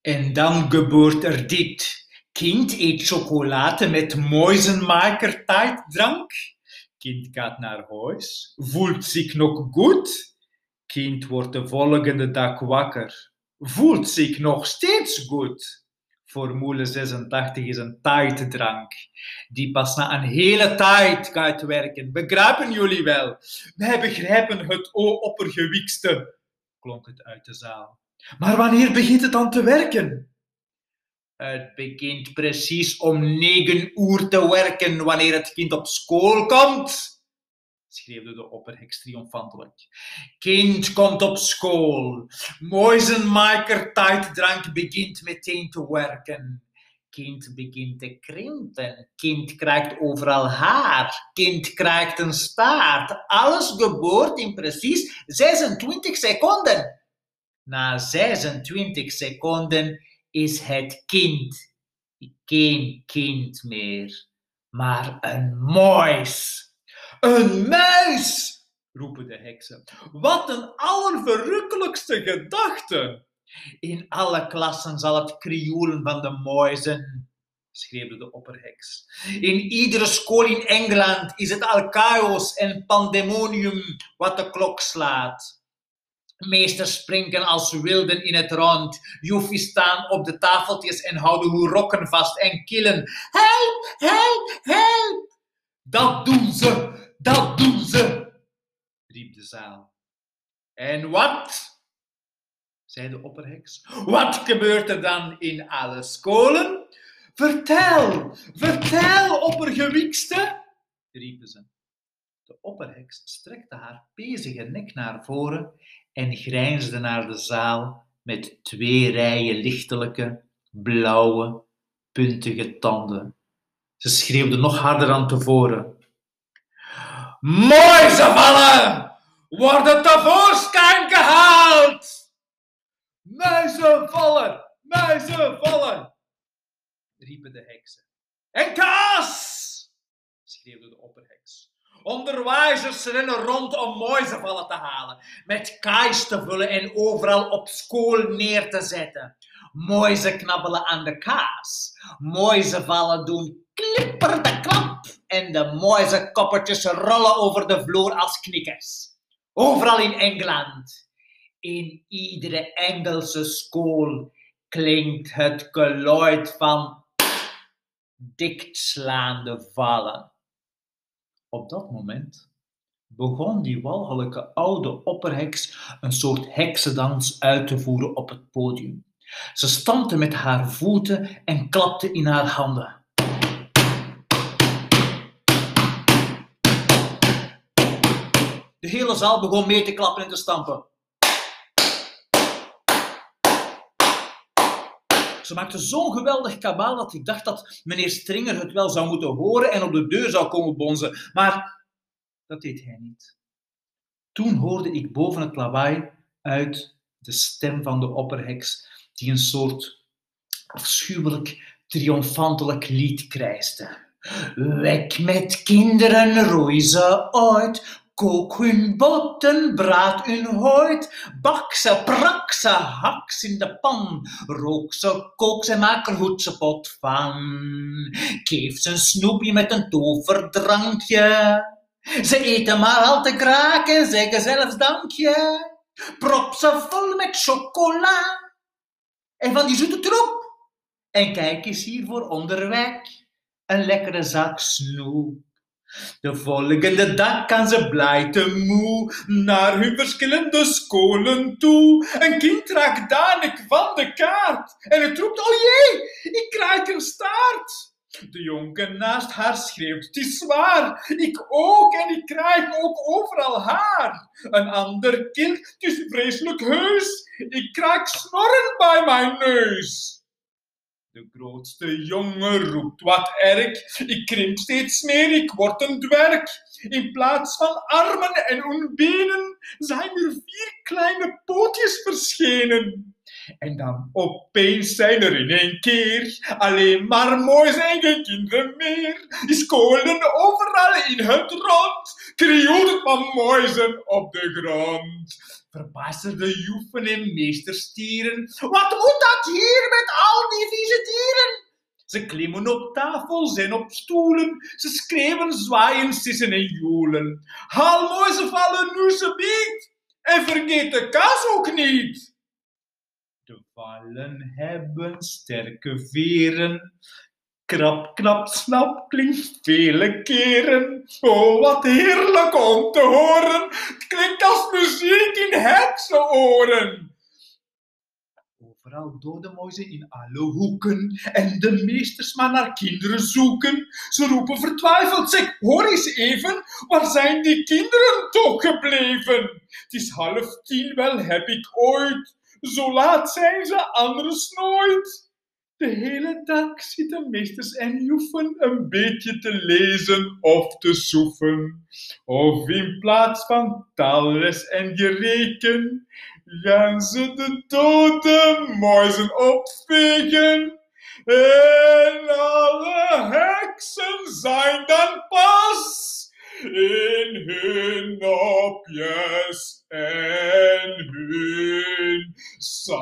En dan gebeurt er dit. Kind eet chocolade met muizenmaker-tijddrank. Kind gaat naar huis, voelt zich nog goed. Kind wordt de volgende dag wakker, voelt zich nog steeds goed. Formule 86 is een tijddrank die pas na een hele tijd gaat werken. Begrijpen jullie wel? Wij begrijpen het, o oppergewiekste, klonk het uit de zaal. Maar wanneer begint het dan te werken? Het begint precies om negen uur te werken wanneer het kind op school komt, schreeuwde de opperheks triomfantelijk. Kind komt op school. Moisenmaker tijddrank begint meteen te werken. Kind begint te krimpen. Kind krijgt overal haar. Kind krijgt een staart. Alles geboort in precies 26 seconden. Na 26 seconden is het kind geen kind meer, maar een muis. Een muis! roepen de heksen. Wat een allerverrukkelijkste gedachte! In alle klassen zal het krioelen van de muizen, schreeuwde de opperheks. In iedere school in Engeland is het al chaos en pandemonium wat de klok slaat. Meesters springen als wilden in het rond. Joefjes staan op de tafeltjes en houden hun rokken vast en killen. Help, help, help! Dat doen ze, dat doen ze, riep de zaal. En wat? zei de opperheks. Wat gebeurt er dan in alle scholen? Vertel, vertel, oppergewiekste, riepen ze. De opperheks strekte haar pezige nek naar voren en grijnsde naar de zaal met twee rijen lichtelijke, blauwe, puntige tanden. Ze schreeuwde nog harder dan tevoren. Muizenvallen worden tevoorschijn gehaald! Muizenvallen, muizenvallen, riepen de heksen. En kaas! Schreeuwde de opperheks. Onderwijzers rennen rond om muizenvallen te halen, met kaas te vullen en overal op school neer te zetten. Muizen knabbelen aan de kaas. Muizenvallen doen klipper de klap en de muizenkoppertjes rollen over de vloer als knikkers. Overal in Engeland, in iedere Engelse school, klinkt het geluid van dichtslaande vallen. Op dat moment begon die walgelijke oude opperheks een soort heksendans uit te voeren op het podium. Ze stampte met haar voeten en klapte in haar handen. De hele zaal begon mee te klappen en te stampen. Ze maakte zo'n geweldig kabaal dat ik dacht dat meneer Stringer het wel zou moeten horen en op de deur zou komen bonzen. Maar dat deed hij niet. Toen hoorde ik boven het lawaai uit de stem van de opperheks, die een soort afschuwelijk, triomfantelijk lied krijste. Weg met kinderen, roei ze uit, Kook hun botten, braad hun hout, bak ze, prak ze, hak ze in de pan, rook ze, kook ze, maak er goed ze pot van. Geef ze een snoepje met een toverdrankje, ze eten maar al te graag en zeggen zelfs dankje. Prop ze vol met chocola en van die zoete troep. En kijk eens hier voor onderweg, een lekkere zak snoep. De volgende dag kan ze blij te moe naar hun verschillende scholen toe. Een kind raakt dadelijk van de kaart en het roept, oh jee, ik krijg een staart. De jongen naast haar schreeuwt, het is zwaar, ik ook en ik krijg ook overal haar. Een ander kind, het is vreselijk heus, ik krijg snorren bij mijn neus. De grootste jongen roept wat erg. Ik krimp steeds meer, ik word een dwerg. In plaats van armen en benen zijn er vier kleine pootjes verschenen. En dan opeens zijn er in één keer alleen maar mooie eigen kinderen meer. Die scholen overal in het rond, krioelt van muizen op de grond. Verbazerde joeven en meesterstieren, wat moet dat hier met al die vieze dieren? Ze klimmen op tafels en op stoelen, ze schreeuwen, zwaaien, sissen en joelen. Haal mooi, ze vallen nu ze biedt, en vergeet de kaas ook niet. Vallen hebben sterke veren. Krap, knap, snap klinkt vele keren. Oh, wat heerlijk om te horen. Het klinkt als muziek in heksenoren. Overal dode muizen in alle hoeken. En de meesters maar naar kinderen zoeken. Ze roepen vertwijfeld, zeg, hoor eens even. Waar zijn die kinderen toch gebleven? Het is half tien, wel heb ik ooit zo laat zijn ze anders nooit. De hele dag zitten meesters en joefen een beetje te lezen of te soeven. Of in plaats van taalles en gereken, gaan ze de dode muizen opvegen. En alle heksen zijn dan pas in hun nopjes en hun